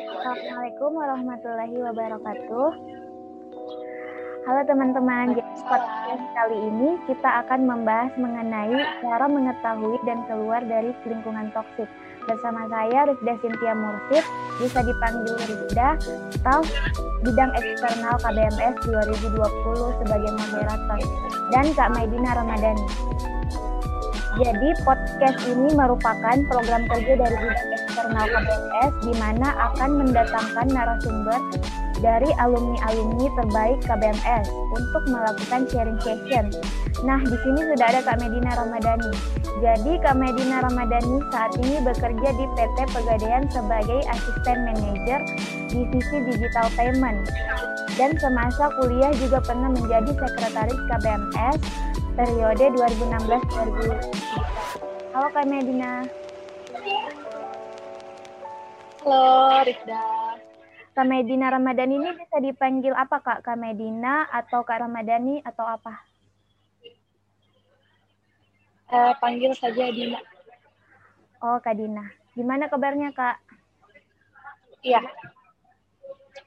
Assalamualaikum warahmatullahi wabarakatuh. Halo teman-teman, jadi podcast kali ini kita akan membahas mengenai cara mengetahui dan keluar dari lingkungan toksik. Bersama saya Rifda Sintia Mursid, bisa dipanggil Rifda, staf bidang eksternal KBMS 2020 sebagai moderator, dan Kak Maidina Ramadhani. Jadi podcast ini merupakan program kerja dari bidang eksternal KBMS di mana akan mendatangkan narasumber dari alumni-alumni terbaik KBMS untuk melakukan sharing session. Nah, di sini sudah ada Kak Medina Ramadhani. Jadi Kak Medina Ramadhani saat ini bekerja di PT Pegadaian sebagai asisten manajer divisi digital payment. Dan semasa kuliah juga pernah menjadi sekretaris KBMS periode 2016-2017. Halo Kak Medina. Halo Rifda. Kak Medina Ramadhani ini bisa dipanggil apa Kak? Kak Medina atau Kak Ramadhani atau apa? Uh, panggil saja Dina. Oh Kak Dina. Gimana kabarnya Kak? Iya.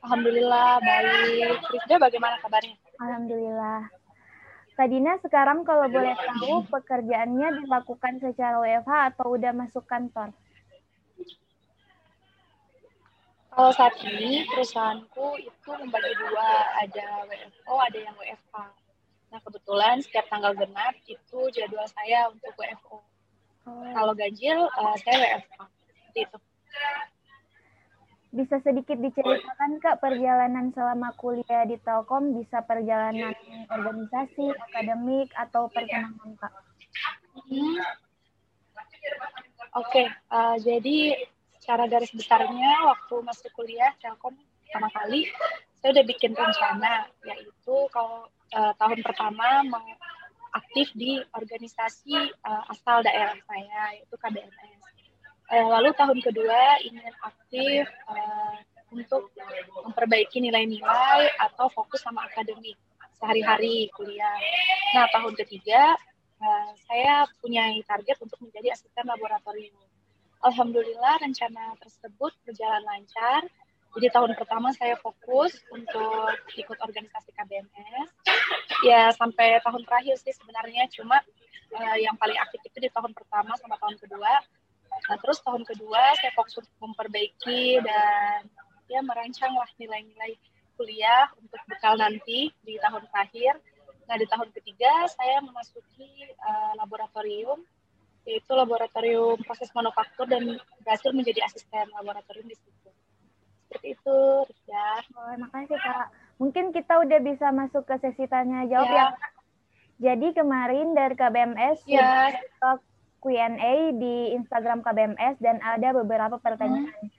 Alhamdulillah baik. Rifda bagaimana kabarnya? Alhamdulillah. Kak Dina sekarang kalau boleh tahu pekerjaannya dilakukan secara WFH atau udah masuk kantor? Kalau saat ini perusahaanku itu membagi dua, ada WFO, ada yang WFH. Nah kebetulan setiap tanggal genap itu jadwal saya untuk WFO. Oh. Kalau ganjil uh, saya WFH. Seperti itu. Bisa sedikit diceritakan Kak perjalanan selama kuliah di Telkom, bisa perjalanan organisasi, akademik, atau pertemanan Kak? Hmm. Oke, okay, uh, jadi secara garis besarnya waktu masuk kuliah Telkom pertama kali saya udah bikin rencana yaitu kalau uh, tahun pertama mau aktif di organisasi uh, asal daerah saya yaitu KBMS. Uh, lalu tahun kedua ingin aktif uh, untuk memperbaiki nilai-nilai atau fokus sama akademik sehari-hari kuliah. Nah tahun ketiga uh, saya punya target untuk menjadi asisten laboratorium Alhamdulillah rencana tersebut berjalan lancar. Jadi tahun pertama saya fokus untuk ikut organisasi KBMS. Ya sampai tahun terakhir sih sebenarnya cuma uh, yang paling aktif itu di tahun pertama sama tahun kedua. Nah, terus tahun kedua saya fokus untuk memperbaiki dan ya merancang lah nilai-nilai kuliah untuk bekal nanti di tahun terakhir. Nah di tahun ketiga saya memasuki uh, laboratorium yaitu laboratorium proses manufaktur dan berhasil menjadi asisten laboratorium di situ. Seperti itu, Rizda. Oh, makasih Kak. Mungkin kita udah bisa masuk ke sesi tanya jawab ya. ya Kak. Jadi kemarin dari KBMS ya. Q&A di Instagram KBMS dan ada beberapa pertanyaan. Hmm.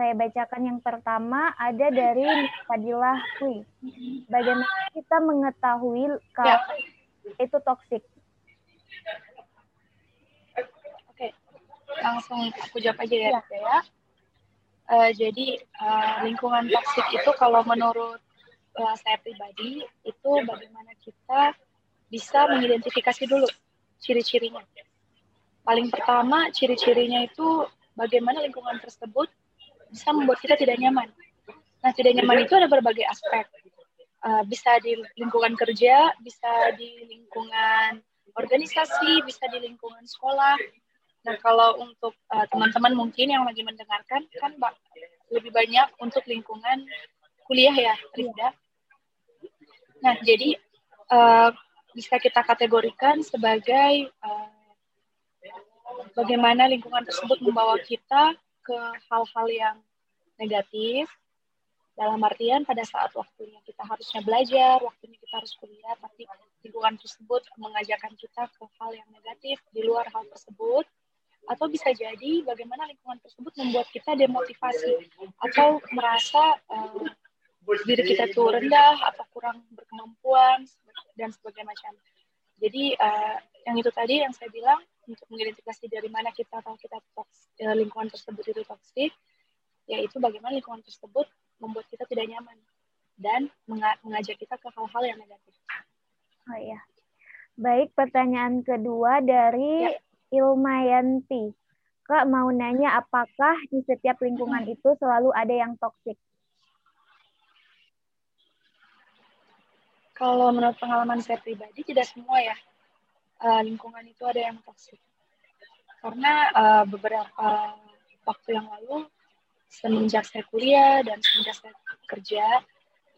Saya bacakan yang pertama ada dari Fadilah Kui. Bagaimana kita mengetahui kalau ya. itu toksik? Langsung aku jawab aja ya, ya. ya. Uh, jadi uh, lingkungan toksik itu kalau menurut uh, saya pribadi itu bagaimana kita bisa mengidentifikasi dulu ciri-cirinya. Paling pertama ciri-cirinya itu bagaimana lingkungan tersebut bisa membuat kita tidak nyaman. Nah tidak nyaman itu ada berbagai aspek. Uh, bisa di lingkungan kerja, bisa di lingkungan organisasi, bisa di lingkungan sekolah, Nah, kalau untuk uh, teman-teman mungkin yang lagi mendengarkan, kan Mbak, lebih banyak untuk lingkungan kuliah ya, Rinda. Nah, jadi uh, bisa kita kategorikan sebagai uh, bagaimana lingkungan tersebut membawa kita ke hal-hal yang negatif, dalam artian pada saat waktunya kita harusnya belajar, waktunya kita harus kuliah, tapi lingkungan tersebut mengajarkan kita ke hal yang negatif di luar hal tersebut, atau bisa jadi bagaimana lingkungan tersebut membuat kita demotivasi atau merasa uh, diri kita itu rendah atau kurang berkemampuan dan sebagainya macam. Jadi uh, yang itu tadi yang saya bilang untuk mengidentifikasi dari mana kita tahu kita toks, uh, lingkungan tersebut itu toksik, yaitu bagaimana lingkungan tersebut membuat kita tidak nyaman dan mengajak kita ke hal-hal yang negatif. Oh iya. Baik, pertanyaan kedua dari ya. Ilmayanti. Kak mau nanya apakah di setiap lingkungan itu selalu ada yang toksik? Kalau menurut pengalaman saya pribadi tidak semua ya uh, lingkungan itu ada yang toksik. Karena uh, beberapa waktu yang lalu semenjak saya kuliah dan semenjak saya kerja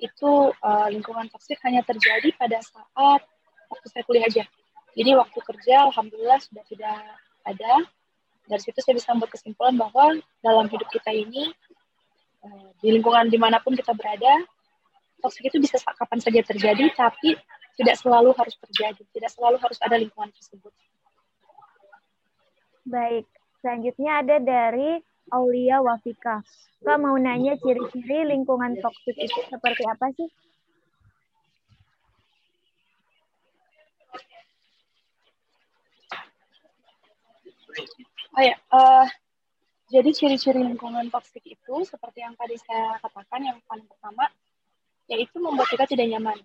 itu uh, lingkungan toksik hanya terjadi pada saat waktu saya kuliah aja. Jadi waktu kerja alhamdulillah sudah tidak ada. Dari situ saya bisa membuat kesimpulan bahwa dalam hidup kita ini eh, di lingkungan di mana pun kita berada toksik itu bisa kapan saja terjadi tapi tidak selalu harus terjadi tidak selalu harus ada lingkungan tersebut. Baik selanjutnya ada dari Aulia Wafika. Kak mau nanya ciri-ciri lingkungan toksik itu seperti apa sih? Oh ya, uh, jadi ciri-ciri lingkungan toksik itu seperti yang tadi saya katakan, yang paling pertama yaitu membuat kita tidak nyaman.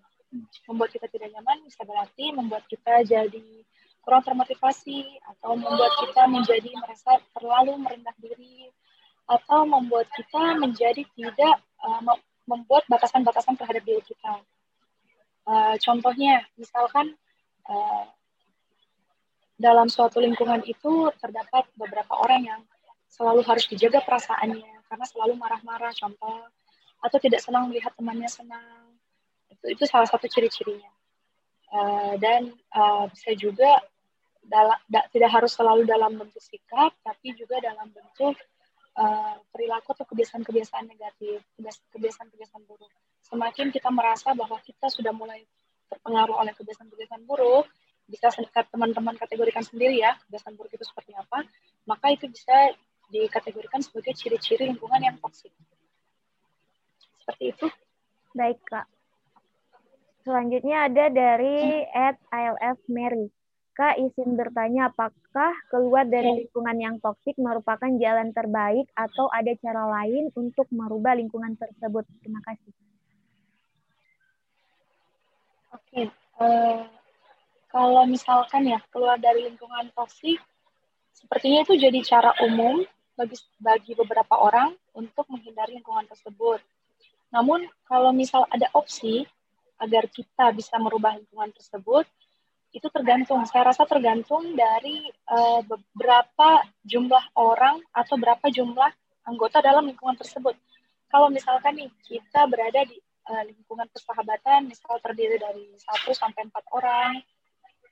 Membuat kita tidak nyaman bisa berarti membuat kita jadi kurang termotivasi atau membuat kita menjadi merasa terlalu merendah diri atau membuat kita menjadi tidak uh, membuat batasan-batasan terhadap diri kita. Uh, contohnya, misalkan uh, dalam suatu lingkungan itu terdapat beberapa orang yang selalu harus dijaga perasaannya karena selalu marah-marah contoh atau tidak senang melihat temannya senang. Itu itu salah satu ciri-cirinya. Uh, dan uh, bisa juga dalam da, tidak harus selalu dalam bentuk sikap tapi juga dalam bentuk uh, perilaku atau kebiasaan-kebiasaan negatif kebiasaan-kebiasaan buruk. Semakin kita merasa bahwa kita sudah mulai terpengaruh oleh kebiasaan-kebiasaan buruk bisa teman-teman kategorikan sendiri ya kebiasaan buruk itu seperti apa, maka itu bisa dikategorikan sebagai ciri-ciri lingkungan yang toksik. Seperti itu. Baik, Kak. Selanjutnya ada dari at ILF Mary. Kak izin bertanya apakah keluar dari lingkungan yang toksik merupakan jalan terbaik atau ada cara lain untuk merubah lingkungan tersebut? Terima kasih. Oke, okay. uh, eh, kalau misalkan ya keluar dari lingkungan toksik, sepertinya itu jadi cara umum bagi bagi beberapa orang untuk menghindari lingkungan tersebut. Namun kalau misal ada opsi agar kita bisa merubah lingkungan tersebut, itu tergantung. Saya rasa tergantung dari uh, beberapa jumlah orang atau berapa jumlah anggota dalam lingkungan tersebut. Kalau misalkan nih kita berada di uh, lingkungan persahabatan, misal terdiri dari satu sampai empat orang,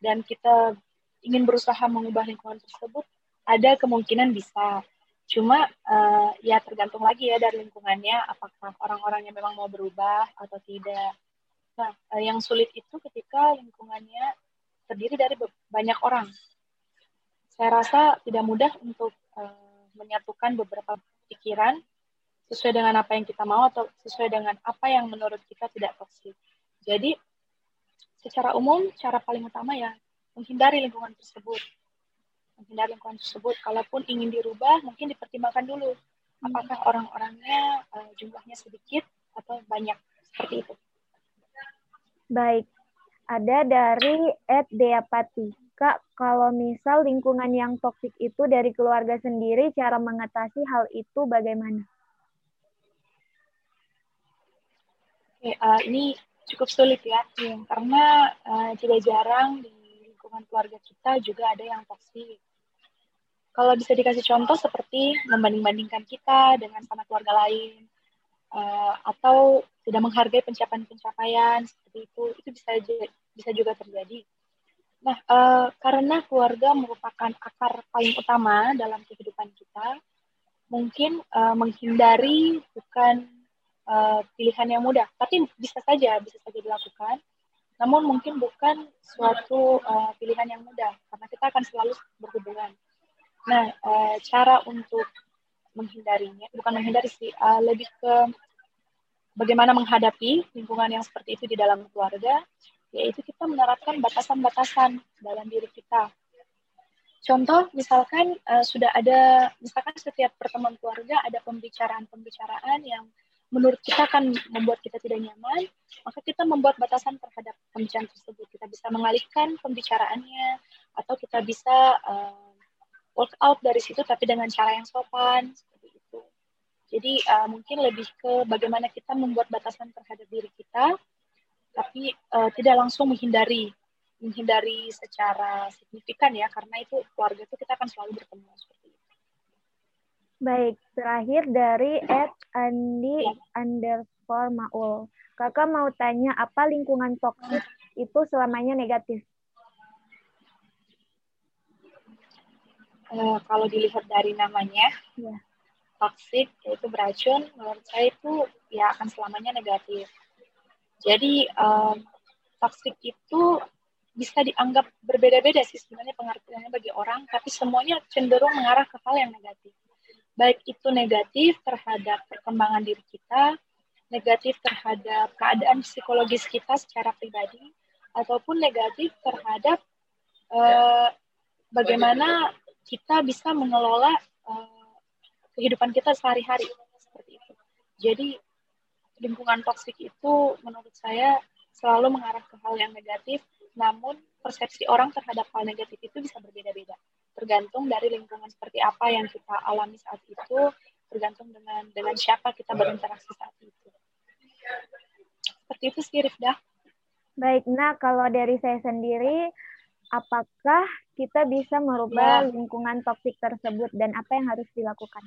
dan kita ingin berusaha mengubah lingkungan tersebut, ada kemungkinan bisa. Cuma uh, ya tergantung lagi ya dari lingkungannya, apakah orang-orangnya memang mau berubah atau tidak. Nah, uh, yang sulit itu ketika lingkungannya terdiri dari banyak orang. Saya rasa tidak mudah untuk uh, menyatukan beberapa pikiran sesuai dengan apa yang kita mau atau sesuai dengan apa yang menurut kita tidak toksik. Jadi secara umum cara paling utama ya menghindari lingkungan tersebut. Menghindari lingkungan tersebut. Kalaupun ingin dirubah mungkin dipertimbangkan dulu. Apakah orang-orangnya uh, jumlahnya sedikit atau banyak? Seperti itu. Baik. Ada dari Ed Deapati. Kak, kalau misal lingkungan yang toksik itu dari keluarga sendiri, cara mengatasi hal itu bagaimana? Oke, uh, ini cukup sulit ya, ya. karena uh, tidak jarang di lingkungan keluarga kita juga ada yang toksik. Kalau bisa dikasih contoh seperti membanding-bandingkan kita dengan sama keluarga lain, uh, atau tidak menghargai pencapaian-pencapaian seperti itu, itu bisa bisa juga terjadi. Nah, uh, karena keluarga merupakan akar paling utama dalam kehidupan kita, mungkin uh, menghindari bukan uh, pilihan yang mudah, tapi bisa saja bisa saja dilakukan. Namun mungkin bukan suatu uh, pilihan yang mudah karena kita akan selalu berhubungan. Nah, uh, cara untuk menghindarinya bukan menghindari sih, uh, lebih ke bagaimana menghadapi lingkungan yang seperti itu di dalam keluarga, yaitu kita menerapkan batasan-batasan dalam diri kita. Contoh, misalkan uh, sudah ada, misalkan setiap pertemuan keluarga ada pembicaraan-pembicaraan yang menurut kita akan membuat kita tidak nyaman, maka kita membuat batasan terhadap pembicaraan tersebut. Kita bisa mengalihkan pembicaraannya, atau kita bisa uh, workout dari situ tapi dengan cara yang sopan seperti itu. Jadi uh, mungkin lebih ke bagaimana kita membuat batasan terhadap diri kita, tapi uh, tidak langsung menghindari menghindari secara signifikan ya karena itu keluarga itu kita akan selalu bertemu seperti itu. Baik, terakhir dari Ed Andi underscore Maul. Kakak mau tanya apa lingkungan toksik itu selamanya negatif? Uh, kalau dilihat dari namanya, ya. toksik yaitu beracun, menurut saya itu ya akan selamanya negatif. Jadi um, toksik itu bisa dianggap berbeda-beda sih sebenarnya pengertiannya bagi orang, tapi semuanya cenderung mengarah ke hal yang negatif. Baik itu negatif terhadap perkembangan diri kita, negatif terhadap keadaan psikologis kita secara pribadi, ataupun negatif terhadap uh, bagaimana kita bisa mengelola uh, kehidupan kita sehari-hari seperti itu. Jadi lingkungan toksik itu menurut saya selalu mengarah ke hal yang negatif, namun persepsi orang terhadap hal negatif itu bisa berbeda-beda. Tergantung dari lingkungan seperti apa yang kita alami saat itu, tergantung dengan dengan siapa kita berinteraksi saat itu. Seperti itu sih, Rifda. Baik, nah kalau dari saya sendiri, apakah kita bisa merubah ya. lingkungan toksik tersebut dan apa yang harus dilakukan?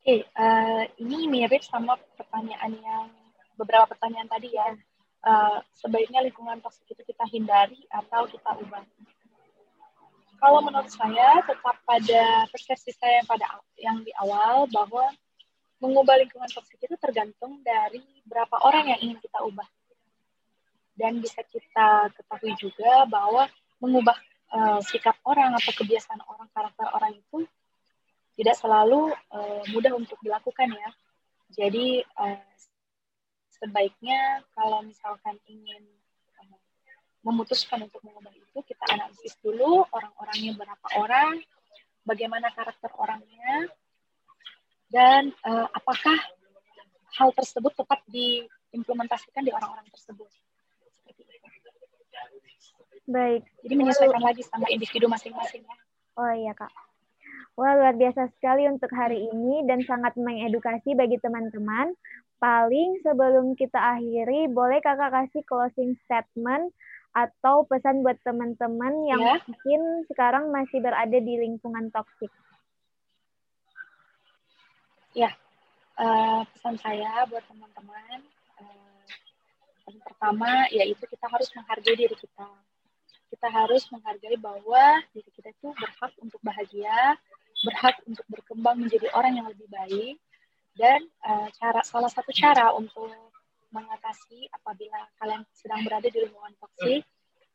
Oke, okay, uh, eh, ini mirip sama pertanyaan yang beberapa pertanyaan tadi ya. Uh, sebaiknya lingkungan toksik itu kita hindari atau kita ubah. Kalau menurut saya tetap pada persepsi saya pada yang di awal bahwa mengubah lingkungan toksik itu tergantung dari berapa orang yang ingin kita ubah dan bisa kita ketahui juga bahwa mengubah uh, sikap orang atau kebiasaan orang, karakter orang itu tidak selalu uh, mudah untuk dilakukan ya. Jadi uh, sebaiknya kalau misalkan ingin uh, memutuskan untuk mengubah itu, kita analisis dulu orang-orangnya berapa orang, bagaimana karakter orangnya, dan uh, apakah hal tersebut tepat diimplementasikan di orang-orang tersebut. Baik. Jadi menyesuaikan lagi sama individu masing-masing ya. Oh iya kak. Wah luar biasa sekali untuk hari ini dan sangat mengedukasi bagi teman-teman. Paling sebelum kita akhiri, boleh kakak kasih closing statement atau pesan buat teman-teman yang ya. mungkin sekarang masih berada di lingkungan toksik. Ya, uh, pesan saya buat teman-teman, uh, yang pertama yaitu kita harus menghargai diri kita kita harus menghargai bahwa diri kita itu berhak untuk bahagia, berhak untuk berkembang menjadi orang yang lebih baik, dan uh, cara salah satu cara untuk mengatasi apabila kalian sedang berada di lingkungan toksik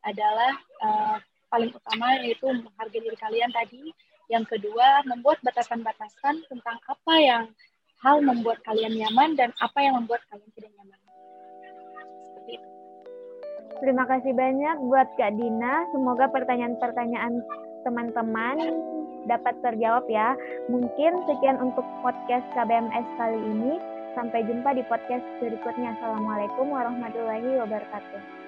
adalah uh, paling utama yaitu menghargai diri kalian tadi. Yang kedua, membuat batasan-batasan tentang apa yang hal membuat kalian nyaman dan apa yang membuat kalian tidak nyaman. Terima kasih banyak buat Kak Dina. Semoga pertanyaan-pertanyaan teman-teman dapat terjawab ya. Mungkin sekian untuk podcast KBMS kali ini. Sampai jumpa di podcast berikutnya. Assalamualaikum warahmatullahi wabarakatuh.